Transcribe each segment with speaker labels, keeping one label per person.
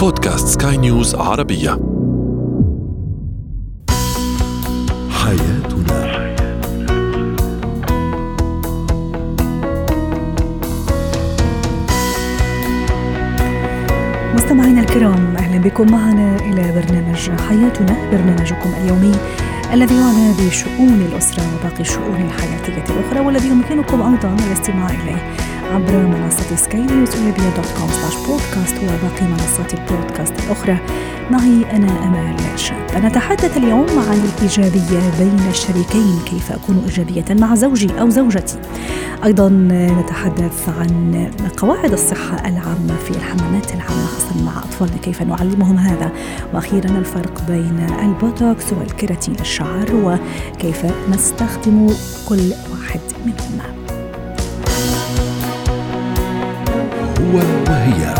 Speaker 1: بودكاست سكاي نيوز عربية. حياتنا.
Speaker 2: مستمعينا الكرام أهلا بكم. معنا إلى برنامج حياتنا برنامجكم اليومي الذي يعنى بشؤون الأسرة وباقي الشؤون الحياتية الأخرى والذي يمكنكم أيضا الاستماع إليه. عبر منصة سكاي نيوز dot com slash بودكاست وباقي منصات البودكاست الأخرى. معي أنا أمال شاب. نتحدث اليوم عن الإيجابية بين الشريكين كيف أكون إيجابية مع زوجي أو زوجتي؟ أيضا نتحدث عن قواعد الصحة العامة في الحمامات العامة خاصة مع أطفالنا كيف نعلمهم هذا؟ وأخيرا الفرق بين البوتوكس والكيراتين للشعر وكيف نستخدم كل واحد منهما.
Speaker 1: هو وهي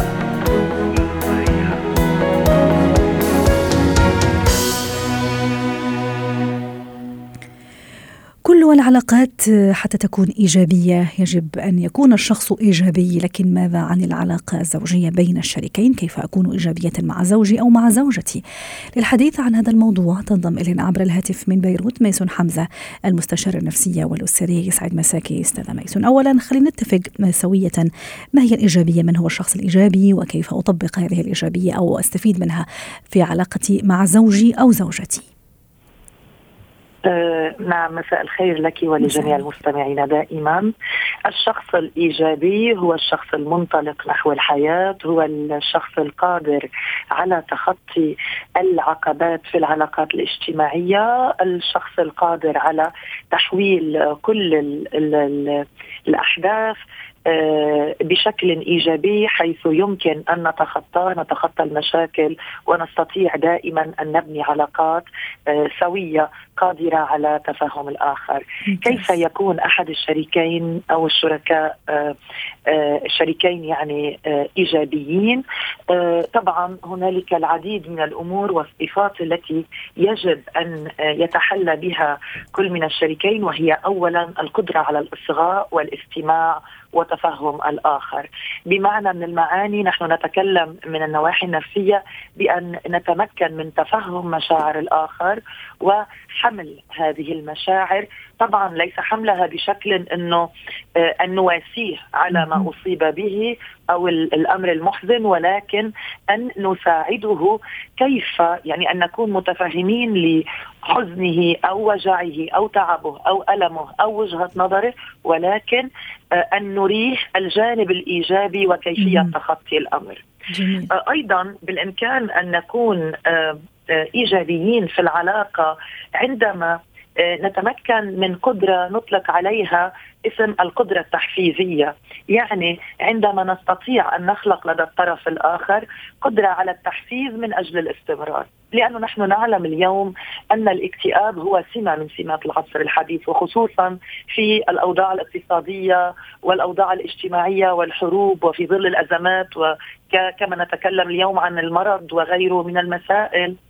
Speaker 2: العلاقات حتى تكون إيجابية. يجب أن يكون الشخص إيجابي لكن ماذا عن العلاقة الزوجية بين الشريكين؟ كيف أكون إيجابية مع زوجي أو مع زوجتي؟ للحديث عن هذا الموضوع تنضم إلينا عبر الهاتف من بيروت ميسون حمزة المستشار النفسية والاسريه يسعد مساكي أستاذة ميسون. اولا خلينا نتفق سوية. ما هي الإيجابية؟ من هو الشخص الإيجابي؟ وكيف أطبق هذه الإيجابية؟ أو أستفيد منها في علاقتي مع زوجي أو زوجتي؟
Speaker 3: آه نعم مساء الخير لك ولجميع المستمعين دائما. الشخص الإيجابي هو الشخص المنطلق نحو الحياة هو الشخص القادر على تخطي العقبات في العلاقات الاجتماعية الشخص القادر على تحويل كل ال ال ال الأحداث آه، بشكل إيجابي حيث يمكن أن نتخطى نتخطى المشاكل ونستطيع دائما أن نبني علاقات آه، سوية قادرة على تفهم الآخر. كيف يكون أحد الشريكين أو الشركاء آه، الشريكين يعني إيجابيين؟ طبعا هنالك العديد من الأمور والصفات التي يجب أن يتحلى بها كل من الشريكين وهي اولا القدرة على الإصغاء والاستماع وتفهم الآخر. بمعنى من المعاني نحن نتكلم من النواحي النفسية بأن نتمكن من تفهم مشاعر الآخر وحمل هذه المشاعر طبعا ليس حملها بشكل إنه آه، أن نواسيه على ما أصيب به أو الأمر المحزن ولكن أن نساعده كيف يعني أن نكون متفهمين لحزنه أو وجعه أو تعبه أو ألمه أو وجهة نظره ولكن آه، أن نريه الجانب الإيجابي وكيفية تخطي الأمر. جميل. آه، أيضا بالإمكان أن نكون إيجابيين في العلاقة عندما نتمكن من قدرة نطلق عليها اسم القدرة التحفيزية. يعني عندما نستطيع أن نخلق لدى الطرف الآخر قدرة على التحفيز من أجل الاستمرار. لأنه نحن نعلم اليوم أن الاكتئاب هو سمة من سمات العصر الحديث وخصوصا في الأوضاع الاقتصادية والأوضاع الاجتماعية والحروب وفي ظل الأزمات وكما نتكلم اليوم عن المرض وغيره من المسائل. آه، آه،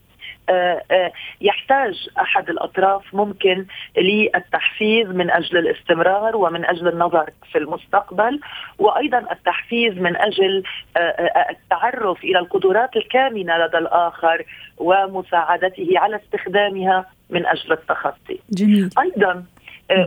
Speaker 3: يحتاج أحد الأطراف ممكن للتحفيز من أجل الاستمرار ومن أجل النظر في المستقبل وأيضا التحفيز من أجل آه، التعرف إلى القدرات الكامنة لدى الآخر ومساعدته على استخدامها من أجل التخطي. جميل. أيضا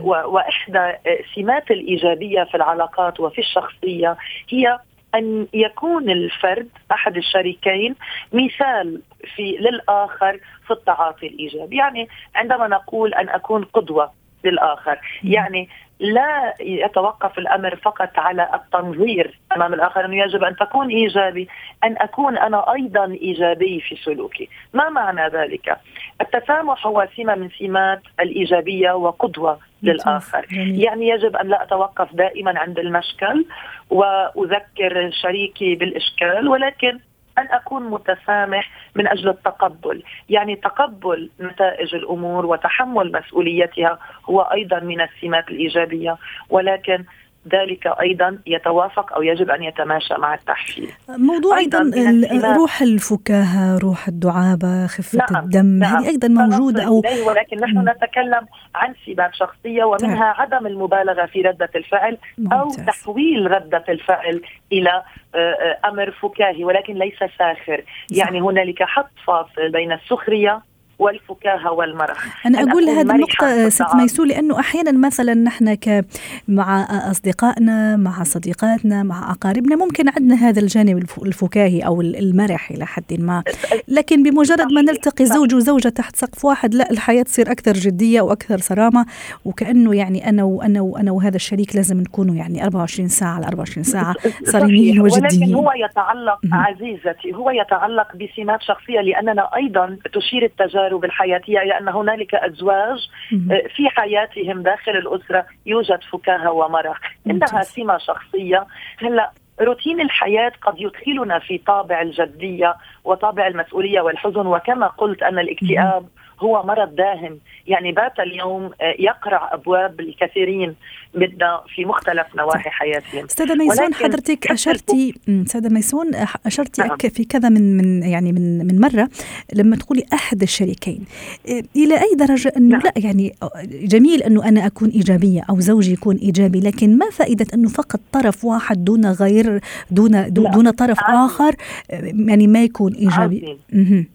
Speaker 3: وإحدى سمات الإيجابية في العلاقات وفي الشخصية هي أن يكون الفرد أحد الشريكين مثال في للآخر في التعاطي الإيجابي، يعني عندما نقول أن أكون قدوة للآخر، يعني لا يتوقف الأمر فقط على التنظير أمام الآخر انه يجب أن تكون إيجابي، أن أكون أنا أيضا إيجابي في سلوكي، ما معنى ذلك؟ التسامح هو سمة من سمات الإيجابية وقدوة للآخر، يعني يجب أن لا أتوقف دائما عند المشكل وأذكر شريكي بالإشكال ولكن أن أكون متسامح من أجل التقبل، يعني تقبل نتائج الأمور وتحمل مسؤوليتها هو أيضا من السمات الإيجابية، ولكن ذلك أيضا يتوافق أو يجب أن يتماشى مع التحفيز.
Speaker 2: موضوع أيضا, أيضاً روح الفكاهة، روح الدعابة، خفة نعم الدم، نعم هذه أيضا موجودة أو
Speaker 3: ولكن نحن. نتكلم عن سمات شخصية ومنها طيب. عدم المبالغة في ردة الفعل أو ممتاز. تحويل ردة الفعل إلى آه، آه، أمر فكاهي ولكن ليس ساخر، يعني هنالك حط فاصل بين السخرية والفكاهة والمرح.
Speaker 2: أنا أقول هذه النقطة ست ميسو لأنه أحيانا مثلا نحن ك مع أصدقائنا مع صديقاتنا مع أقاربنا ممكن عندنا هذا الجانب الفكاهي أو المرح إلى حد ما. لكن بمجرد ما نلتقي زوج وزوجة تحت سقف واحد لا الحياة تصير أكثر جدية وأكثر صرامة. وكأنه يعني أنا وأنا وأنا وهذا الشريك لازم نكونوا يعني 24 ساعة على 24 ساعة صارمين وجديين.
Speaker 3: ولكن هو يتعلق عزيزتي هو يتعلق بسمات شخصية لأننا أيضا تشير التجارب التجارب الحياتيه لأن هنالك أزواج آه، في حياتهم داخل الأسرة يوجد فكاهة ومرح انها سمة شخصية. هلأ روتين الحياة قد يدخلنا في طابع الجدية وطابع المسؤولية والحزن وكما قلت أن الاكتئاب هو مرض داهم يعني بات اليوم آه، يقرع أبواب الكثيرين منا في مختلف نواحي حياتهم
Speaker 2: أستاذة ميسون حضرتك اشرتي أستاذة ميسون أشرتي نعم. في كذا من من يعني من من مرة لما تقولي أحد الشريكين آه، إلى أي درجة انه نعم. لا يعني جميل أنه أنا أكون إيجابية أو زوجي يكون إيجابي لكن ما فائدة أنه فقط طرف واحد دون غير دون دون طرف عظيم. آخر آه، يعني ما يكون إيجابي
Speaker 3: عظيم.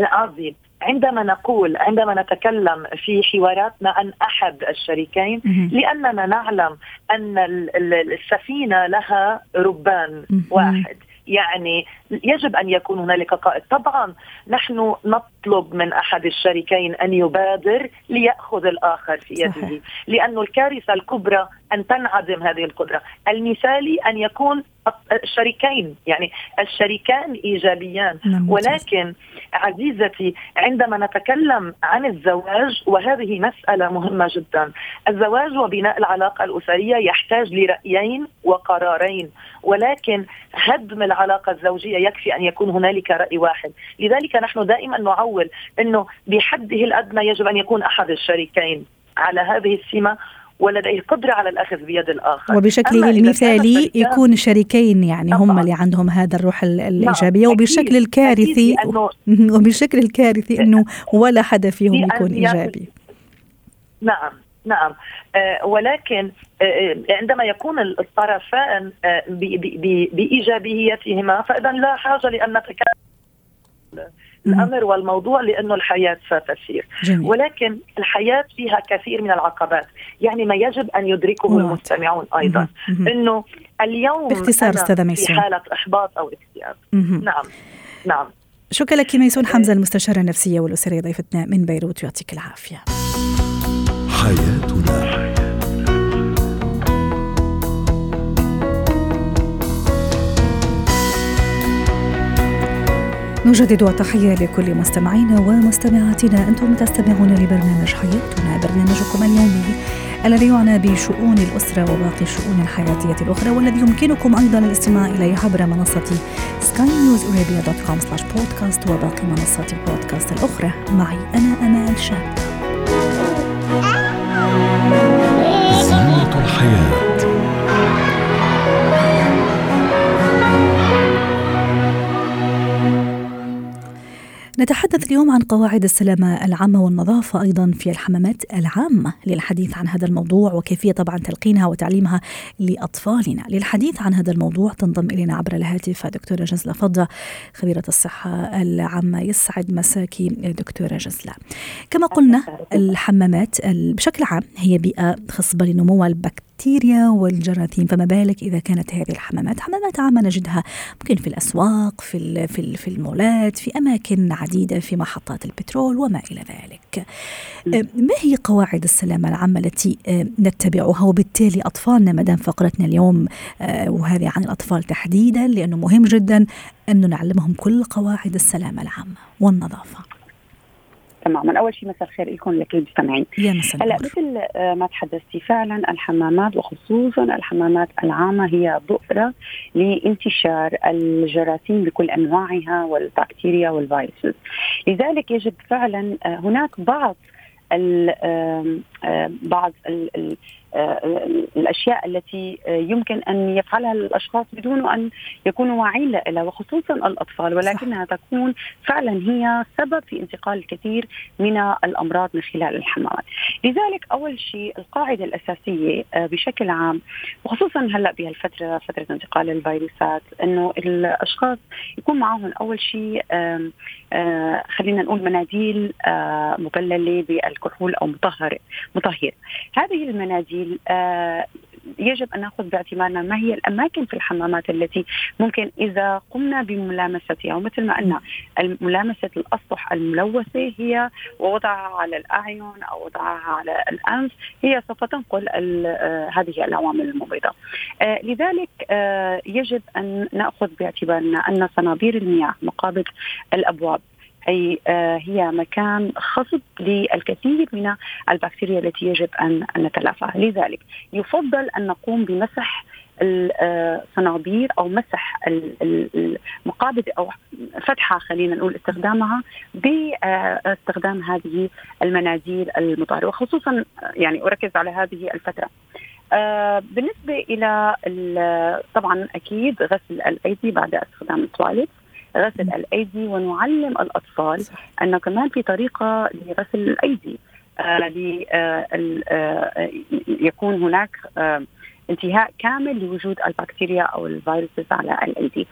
Speaker 3: عظيم عندما نقول عندما نتكلم في حواراتنا عن أحد الشريكين لأننا نعلم أن السفينة لها ربان واحد. يعني يجب أن يكون هنالك قائد. طبعا نحن نطلب من أحد الشريكين أن يبادر ليأخذ الآخر في يده. لأنه الكارثة الكبرى أن تنعدم هذه القدرة. المثالي أن يكون الشريكين يعني الشريكان إيجابيان. نعم، ولكن عزيزتي عندما نتكلم عن الزواج وهذه مسألة مهمة جدا. الزواج وبناء العلاقة الأسرية يحتاج لرأيين وقرارين ولكن هدم العلاقة الزوجية يكفي أن يكون هنالك رأي واحد. لذلك نحن دائما نعول إنه بحده الأدنى يجب أن يكون أحد الشريكين. على هذه السمة ولديه قدرة على الأخذ بيد الآخر.
Speaker 2: وبشكله المثالي يكون شريكين يعني هم اللي عندهم هذا الروح نعم، الإيجابية وبشكل الكارثي وبشكل الكارثي أنه ولا حدا فيهم يكون إيجابي.
Speaker 3: نعم نعم. آه ولكن آه, آه، عندما يكون الطرفان آه بإيجابيتهما فإذا لا حاجة لأن نتكلم الأمر والموضوع لأنه الحياة ستسير جميل. ولكن الحياة فيها كثير من العقبات. يعني ما يجب أن يدركه مم. المستمعون أيضا. إنه اليوم
Speaker 2: باختصار أستاذة
Speaker 3: ميسون. في حالة إحباط أو اكتئاب. نعم. نعم.
Speaker 2: شكرا لك ميسون حمزة المستشارة النفسية والأسرية ضيفتنا من بيروت يعطيك العافية. حياتنا نجدد التحية لكل مستمعينا ومستمعاتنا. أنتم تستمعون لبرنامج حياتنا برنامجكم اليومي الذي يعنى بشؤون الأسرة وباقي الشؤون الحياتية الأخرى والذي يمكنكم أيضا الاستماع إليه عبر منصة سلاش بودكاست وباقي منصات البودكاست الأخرى. معي أنا أمال شاب زينة الحياة. نتحدث اليوم عن قواعد السلامة العامة والنظافة أيضا في الحمامات العامة للحديث عن هذا الموضوع وكيفية طبعا تلقينها وتعليمها لأطفالنا. للحديث عن هذا الموضوع تنضم إلينا عبر الهاتف دكتورة جزلة فضة خبيرة الصحة العامة. يسعد مساكي دكتورة جزلة. كما قلنا الحمامات بشكل عام هي بيئة خصبة لنمو البكتيريا البكتيريا والجراثيم فما بالك إذا كانت هذه الحمامات؟ حمامات عامة نجدها ممكن في الأسواق في في في المولات في أماكن عديدة في محطات البترول وما إلى ذلك. ما هي قواعد السلامة العامة التي نتبعها؟ وبالتالي أطفالنا مدام فقرتنا اليوم آه، وهذه عن الأطفال تحديدا لأنه مهم جدا أن نعلمهم كل قواعد السلامة العامة والنظافة.
Speaker 4: تماما. أول شيء مساء الخير لكم لكل المستمعين هلا مثل آه، ما تحدثتي فعلا الحمامات وخصوصا الحمامات العامة هي بؤره لانتشار الجراثيم بكل أنواعها والبكتيريا والفيروسز. لذلك يجب فعلا آه، هناك بعض ال بعض ال الأشياء التي يمكن أن يفعلها الأشخاص بدون أن يكونوا واعين لها وخصوصا الأطفال ولكنها صح. تكون فعلا هي سبب في انتقال الكثير من الأمراض من خلال الحمامات. لذلك أول شيء القاعدة الأساسية بشكل عام وخصوصا هلأ بهالفترة فترة انتقال الفيروسات إنه الأشخاص يكون معهم أول شيء خلينا نقول مناديل مبللة بالكحول أو مطهر مطهر هذه المناديل يجب أن نأخذ باعتبارنا ما هي الأماكن في الحمامات التي ممكن إذا قمنا بملامستها ومثل ما قلنا ملامسه الأسطح الملوثة هي ووضعها على الأعين أو وضعها على الأنف هي سوف تنقل آه، هذه العوامل الممرضه. آه، لذلك آه، يجب أن نأخذ باعتبارنا أن صنابير المياه مقابل الأبواب أي آه، هي مكان خصب للكثير من البكتيريا التي يجب أن نتلافاها، لذلك يفضل أن نقوم بمسح الصنابير أو مسح المقابض أو فتحها خلينا نقول استخدامها باستخدام هذه المناديل المطهره وخصوصا يعني أركز على هذه الفترة. آه، بالنسبة إلى طبعا أكيد غسل الأيدي بعد استخدام التواليت. غسل الأيدي ونعلم الأطفال أنه كمان في طريقة لغسل الأيدي. آه, آه،, آه، يكون هناك آه انتهاء كامل لوجود البكتيريا أو الفيروسز على الأيدي.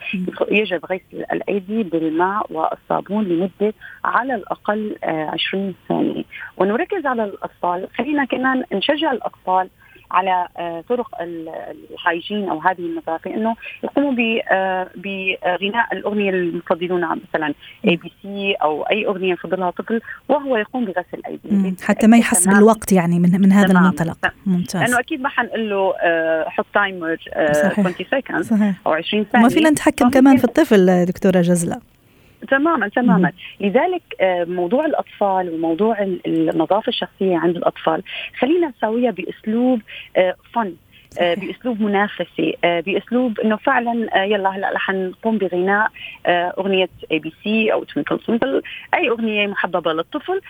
Speaker 4: يجب غسل الأيدي بالماء والصابون لمدة على الأقل 20 ثانية. ونركز على الأطفال. خلينا كمان نشجع الأطفال على آه، طرق ال hygiene أو هذه النظافه إنه يقوموا آه، بغناء الأغنية اللي يفضلونها مثلا ABC أو أي أغنية يفضلها طفل وهو يقوم بغسل ايديه
Speaker 2: حتى ما يحس بالوقت يعني من من هذا المنطلق.
Speaker 4: ممتاز. لأنه أكيد ما حنقول له آه، حط timer 20 second أو 20 ثانية.
Speaker 2: ما فينا نتحكم كمان في الطفل دكتورة جزلة.
Speaker 4: تماما تماما. لذلك آه، موضوع الأطفال وموضوع النظافة الشخصية عند الأطفال خلينا نسويها بأسلوب فن آه، آه، بأسلوب منافسي آه، بأسلوب إنه فعلا آه، يلا هلأ رح نقوم بغناء أغنية اي بي سي أو تمتل تمتل أي أغنية محببة للطفل.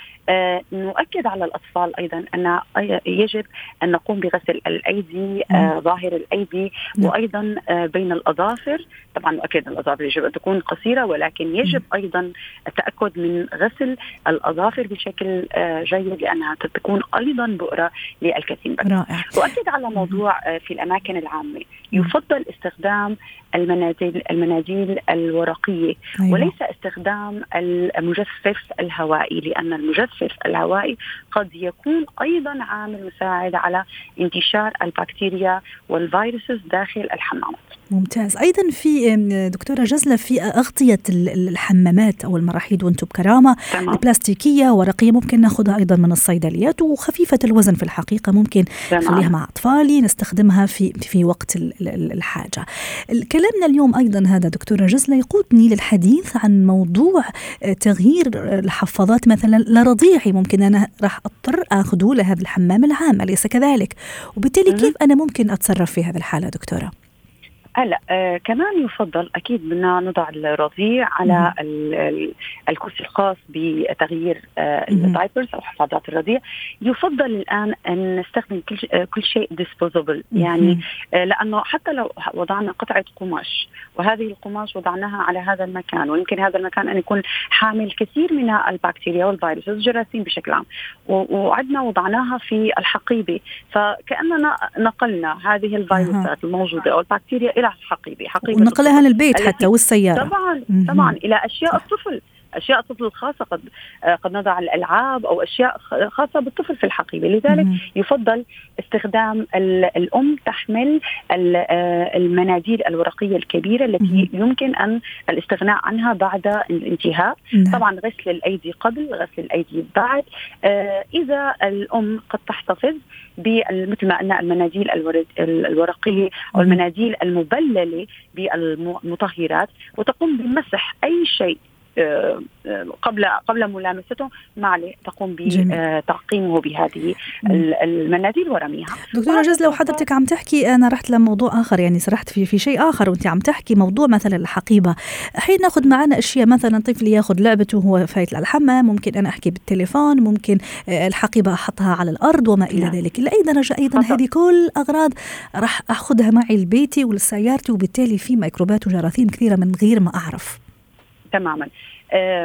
Speaker 4: نؤكد على الأطفال أيضا أن يجب أن نقوم بغسل الأيدي ظاهر الأيدي وأيضا بين الأظافر. طبعا نؤكد الأظافر يجب أن تكون قصيرة ولكن يجب أيضا التأكد من غسل الأظافر بشكل جيد لأنها تكون أيضا بؤرة للكثير. رائع. وأكد على موضوع في الأماكن العامة. يفضل استخدام المناديل المناديل الورقية أيوة. وليس استخدام المجفف الهوائي لأن المجفف الهوائي قد يكون أيضا عامل مساعد على انتشار البكتيريا والفيروسز داخل الحمامات
Speaker 2: ممتاز أيضا في دكتورة جزلة في أغطية الحمامات أو المراحيض وأنتم بكرامة تمام. البلاستيكية ورقية ممكن ناخذها أيضا من الصيدليات وخفيفة الوزن في الحقيقة ممكن نخليها مع أطفالي نستخدمها في في وقت الحاجة. كلامنا اليوم أيضا هذا دكتوره جزله يقودني للحديث عن موضوع آه، تغيير الحفاضات مثلا لرضيعي ممكن أنا راح أضطر آخذه لهذا الحمام العام أليس كذلك؟ وبالتالي كيف أنا ممكن أتصرف في هذه الحالة دكتورة؟
Speaker 4: هلا آه كمان يفضل أكيد بدنا نضع الرضيع على الكرسي الخاص بتغيير آه ال diapers أو حفاضات الرضيع يفضل الآن أن نستخدم كل آه كل شيء disposable يعني آه لأنه حتى لو وضعنا قطعة قماش وهذه القماش وضعناها على هذا المكان ويمكن هذا المكان أن يكون حامل كثير من البكتيريا والفيروس الجراثيم بشكل عام. وعدنا وضعناها في الحقيبة. فكأننا نقلنا هذه الفيروسات الموجودة أو البكتيريا إلى الحقيبه
Speaker 2: حقيبة ونقلها للبيت حتى والسيارة.
Speaker 4: طبعا طبعا إلى أشياء الطفل. أشياء الطفل الخاصه قد آه، قد نضع الألعاب أو أشياء خاصة بالطفل في الحقيبة. لذلك يفضل استخدام الأم تحمل آه، المناديل الورقية الكبيرة التي يمكن أن الاستغناء عنها بعد الانتهاء. نعم. طبعا غسل الأيدي قبل غسل الأيدي بعد. آه، إذا الأم قد تحتفظ مثل ما قلنا المناديل الورقية أو المناديل المبللة بالمطهرات وتقوم بمسح أي شيء قبل قبل ملامسته ما عليه تقوم بتعقيمه بهذه المناديل ورميها.
Speaker 2: دكتورة جز لو حضرتك عم تحكي أنا رحت لموضوع آخر يعني سرحت في في شيء آخر وأنت عم تحكي موضوع مثلا الحقيبة. حين ناخذ معنا أشياء مثلا طفل ياخذ لعبته وهو فايت للحمام ممكن أنا أحكي بالتليفون ممكن الحقيبة أحطها على الأرض وما إلى نعم. ذلك. لاي درجة أيضا؟ هذه كل أغراض راح أخذها معي لبيتي ولسيارتي وبالتالي في ميكروبات وجراثيم كثيرة من غير ما أعرف.
Speaker 4: تماما.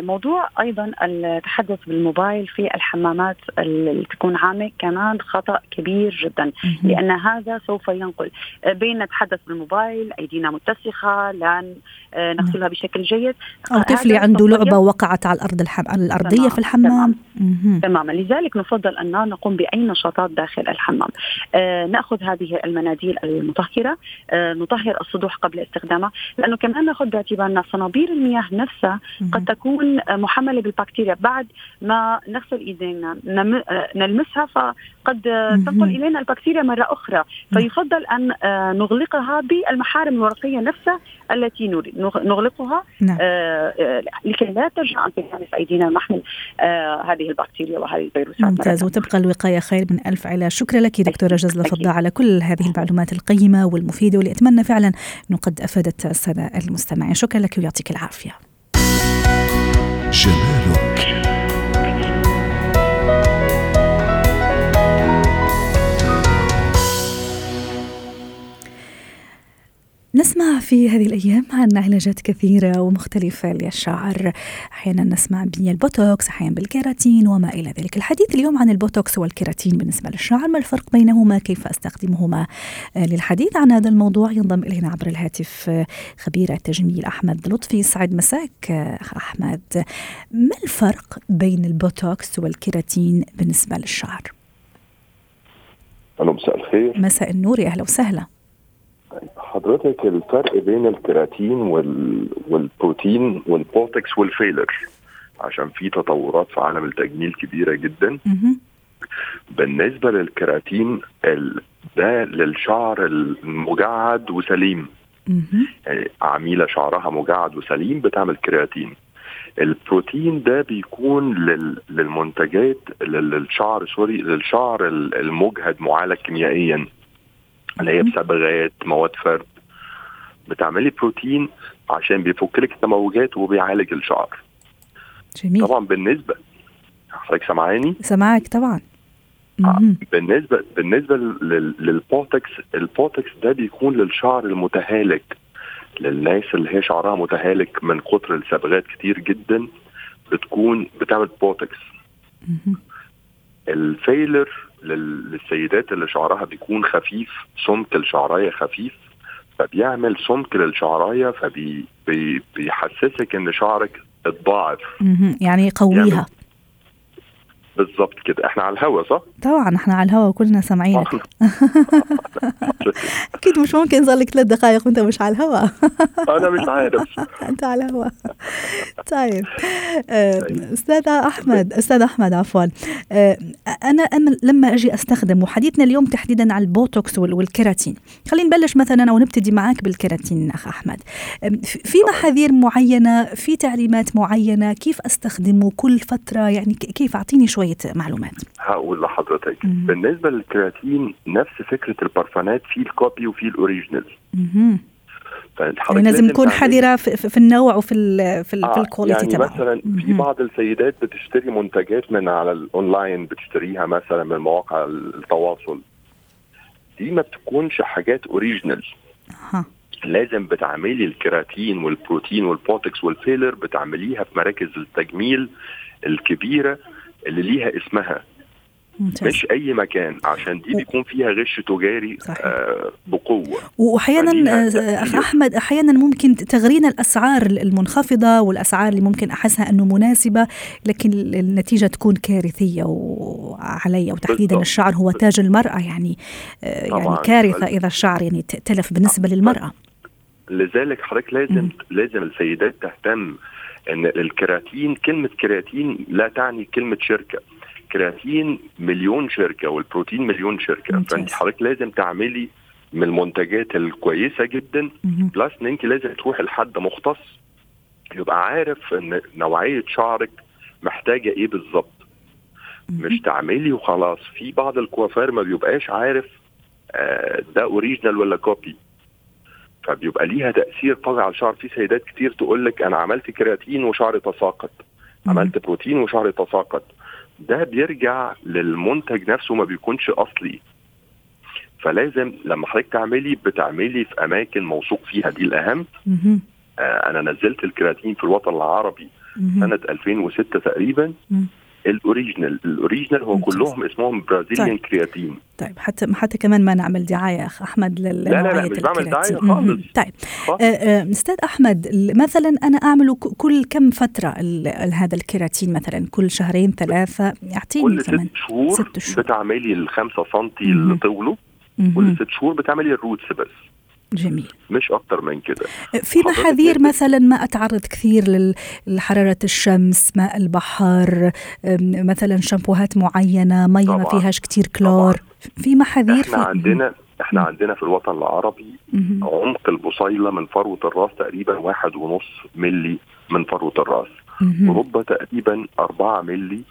Speaker 4: موضوع أيضا التحدث بالموبايل في الحمامات اللي تكون عامة كمان خطأ كبير جدا لأن هذا سوف ينقل. آه، بين نتحدث بالموبايل أيدينا متسخة لا آه، نغسلها بشكل جيد.
Speaker 2: أو طفلي عنده لعبة وقعت على الأرض الحم... الأرضية تمام. في الحمام.
Speaker 4: تمام. تماما. لذلك نفضل أن نقوم بأي نشاطات داخل الحمام. آه نأخذ هذه المناديل المطهرة آه نطهر السطوح قبل استخدامها لأنه كمان نأخذ باعتبارنا صنابير المياه نفسها قد تكون محملة بالبكتيريا بعد ما نغسل إيدينا. نلمسها فقد تنقل إلينا البكتيريا مرة أخرى. فيفضل أن آه، نغلقها بالمحارم الورقيه نفسها التي نريد نغلقها نعم. آه, آه، لكي لا ترجع أن تلامس أيدينا محمل آه هذه البكتيريا وهذه الفيروسات
Speaker 2: ممتاز. وتبقى الوقاية خير من ألف علاج شكرا لك دكتورة جزله فضاء على كل هذه المعلومات القيمة والمفيدة واللي اتمنى فعلا أنه قد أفادت السادة المستمعين. شكرا لك ويعطيك العافية. Genera نسمع في هذه الأيام عن علاجات كثيرة ومختلفة للشعر أحيانا نسمع بالبوتوكس أحيانا بالكيراتين وما إلى ذلك. الحديث اليوم عن البوتوكس والكيراتين بالنسبة للشعر ما الفرق بينهما؟ كيف أستخدمهما؟ للحديث عن هذا الموضوع ينضم إلينا عبر الهاتف خبير التجميل أحمد لطفي. سعد مساك أحمد. ما الفرق بين البوتوكس والكيراتين بالنسبة للشعر؟
Speaker 5: ألو مساء الخير
Speaker 2: مساء النور يا أهلا وسهلا.
Speaker 5: حضرتك الفرق بين الكيراتين وال... والبروتين والبوتكس والفيلر عشان في تطورات في عالم التجميل كبيرة جدا. بالنسبة للكيراتين ال... ده للشعر المجعد وسليم. يعني عميلة شعرها مجعد وسليم بتعمل كيراتين البروتين ده بيكون لل... للمنتجات للشعر سوري للشعر المجهد معالج كيميائيا. اللي هي بصبغات مواد فرد بتعملي بروتين عشان بيفك لك التموجات وبيعالج الشعر.
Speaker 2: جميل.
Speaker 5: طبعا بالنسبة حضرتك سامعاني؟
Speaker 2: سامعك طبعا.
Speaker 5: آه، بالنسبة بالنسبة للبوتكس البوتكس ده بيكون للشعر المتهالك. للناس اللي هي شعرها متهالك من كتر الصبغات كتير جدا بتكون بتعمل بوتكس ال filler للسيدات اللي شعرها بيكون خفيف سمك الشعراية خفيف فبيعمل سمك للشعراية فبيحسسك إن شعرك اتضاعف.
Speaker 2: يعني يقويها
Speaker 5: بالظبط كده. إحنا على الهوا صح؟
Speaker 2: طبعا إحنا على الهوا وكلنا سامعينك. أكيد مش ممكن صار لك ثلاث دقائق وأنت مش على الهوا.
Speaker 5: أنا مش عارف.
Speaker 2: أنت على الهوا. طيب آه، أستاذ أحمد أستاذ أحمد عفوا. آه، أنا لما أجي أستخدم وحديثنا اليوم تحديدا على البوتوكس والكيراتين. خلينا نبلش مثلا أو نبتدي معك بالكيراتين أخ أحمد. في محاذير معينة؟ في تعليمات معينة؟ كيف أستخدمه كل فترة؟ يعني كيف؟ أعطيني شوي شوية معلومات.
Speaker 5: هقول لحضرتك. مم. بالنسبة للكرياتين نفس فكرة البرفانات في ال copy وفي ال original.
Speaker 2: يعني لازم نكون حذرة في, في النوع وفي ال في, ال آه في ال quality
Speaker 5: يعني تبعه. مثلا في بعض السيدات بتشتري منتجات من على الاونلاين بتشتريها مثلا من مواقع التواصل. دي ما بتكونش حاجات original. لازم بتعملي الكيراتين والبروتين والبوتكس وال filler بتعمليها في مراكز التجميل الكبيرة. اللي ليها اسمها. ممتاز. مش أي مكان عشان دي بيكون فيها غش تجاري آه بقوة.
Speaker 2: واحيانا آه، أخ أحمد أحيانا ممكن تغرينا الأسعار المنخفضة والأسعار اللي ممكن أحسها أنه مناسبة لكن النتيجة تكون كارثية وعلي وتحديدا الشعر هو تاج المرأة يعني آه يعني كارثة إذا الشعر يعني تلف بالنسبة للمرأة.
Speaker 5: لذلك حضرتك لازم م. لازم السيدات تهتم إن الكرياتين كلمة كرياتين لا تعني كلمة شركة. كرياتين مليون شركة والبروتين مليون شركة. فأنت حضرتك لازم تعملي من المنتجات الكويسة جدا. plus إن أنت لازم تروحي لحد مختص يبقى عارف إن نوعية شعرك محتاجة إيه بالظبط. مش تعملي وخلاص. في بعض الكوافير ما بيبقاش عارف آه، ده original ولا copy فبيبقى ليها تأثير طبعا على الشعر. في سيدات كتير تقول لك أنا عملت كرياتين وشعري تساقط. عملت بروتين وشعري تساقط. ده بيرجع للمنتج نفسه ما بيكونش أصلي. فلازم لما حضرتك تعملي بتعملي في أماكن موثوق فيها. دي الأهم. آه أنا نزلت الكرياتين في الوطن العربي سنة 2006 تقريبا. ال original. ال original هو كلهم اسمهم Brazilian طيب. كرياتين.
Speaker 2: طيب حتى حتى كمان ما نعمل دعاية أخ أحمد
Speaker 5: لا لا لا مش بعمل دعاية خالص.
Speaker 2: طيب. آه، آه، أستاذ أحمد مثلا أنا اعمله كل كم فترة هذا الكرياتين مثلا؟ كل شهرين ثلاثة؟
Speaker 5: اعطيني كمان ست شهور, ست شهور. بتعملي ال 5 سم اللي طوله كل ست شهور بتعملي ال roots بس.
Speaker 2: جميل.
Speaker 5: مش أكتر من كده.
Speaker 2: في محاذير مثلا ما أتعرض كثير لحرارة الشمس ماء البحر مثلا شامبوهات معينة مي ما فيهاش كثير كلور. طبعا. في محاذير
Speaker 5: إحنا في عندنا إحنا عندنا في الوطن العربي عمق البصيلة من فروة الرأس تقريبا واحد ونص ملي من فروة الرأس. أوروبا تقريبا 4 ملي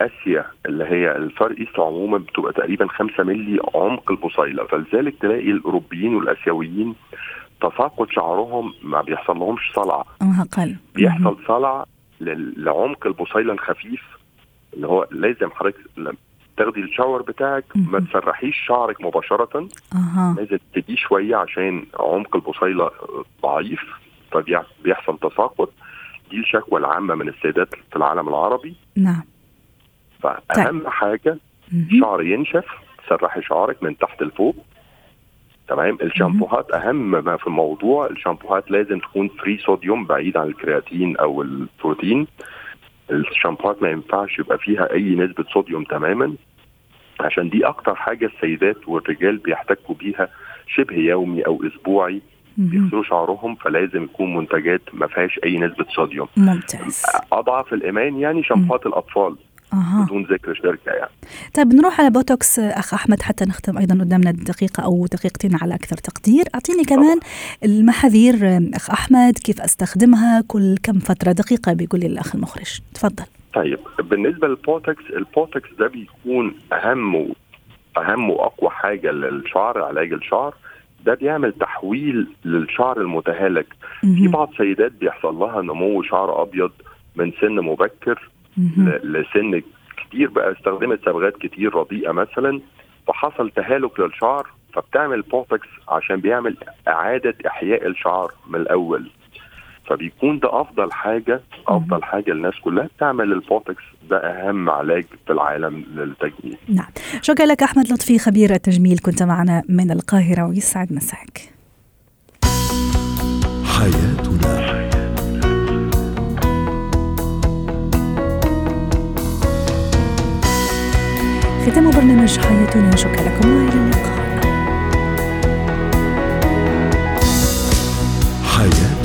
Speaker 5: آسيا اللي هي ال Far East عموما بتبقى تقريبا 5 ملي عمق البصيلة. فلذلك تلاقي الأوروبيين والآسيويين تساقط شعرهم ما بيحصل لهمش صلع.
Speaker 2: أقل.
Speaker 5: بيحصل صلع لعمق البصيلة الخفيف اللي هو لازم حضرتك تاخدي الشاور بتاعك ما تسرحيش شعرك مباشرة.
Speaker 2: أه.
Speaker 5: لازم تديه شوية عشان عمق البصيلة ضعيف فبيحصل تساقط. دي الشكوى العامة من السيدات في العالم العربي.
Speaker 2: نعم.
Speaker 5: فاهم طيب. حاجة شعر ينشف سرحي شعرك من تحت لفوق. تمام؟ الشامبوهات أهم ما في الموضوع الشامبوهات لازم تكون free sodium بعيد عن الكرياتين أو البروتين. الشامبوهات ما ينفعش يبقى فيها أي نسبة صوديوم تماما. عشان دي أكتر حاجة السيدات والرجال بيحتكوا بيها شبه يومي أو أسبوعي بيغسلوا شعرهم فلازم يكون منتجات ما فيهاش أي نسبة صوديوم
Speaker 2: ممتاز.
Speaker 5: أضعف الإيمان يعني شامبوهات الأطفال. أه. بدون ذكر شركة يعني.
Speaker 2: طيب نروح على بوتوكس أخ أحمد حتى نختم أيضا قدامنا دقيقة أو دقيقتين على أكثر تقدير. أعطيني كمان. المحاذير أخ أحمد كيف أستخدمها كل كم فترة؟ دقيقة بيقول لي الأخ المخرج. تفضل.
Speaker 5: طيب بالنسبة للبوتكس البوتكس ده بيكون أهم. أهم وأقوى حاجة للشعر علاج الشعر. ده بيعمل تحويل للشعر المتهالك. في بعض سيدات بيحصل لها نمو شعر أبيض من سن مبكر لسن كتير بقى استخدمت صبغات كتير رديئة مثلا فحصل تهالك للشعر فبتعمل بوتكس عشان بيعمل إعادة إحياء الشعر من الأول. فبيكون ده أفضل حاجة أفضل حاجة الناس كلها تعمل البوتكس ده أهم علاج في العالم للتجميل
Speaker 2: نعم. شكرا لك أحمد لطفي خبير التجميل كنت معنا من القاهرة ويسعد مساك. حياتنا يتم برنامج حياتنا شكرا لكم. والى اللقاء. حياتنا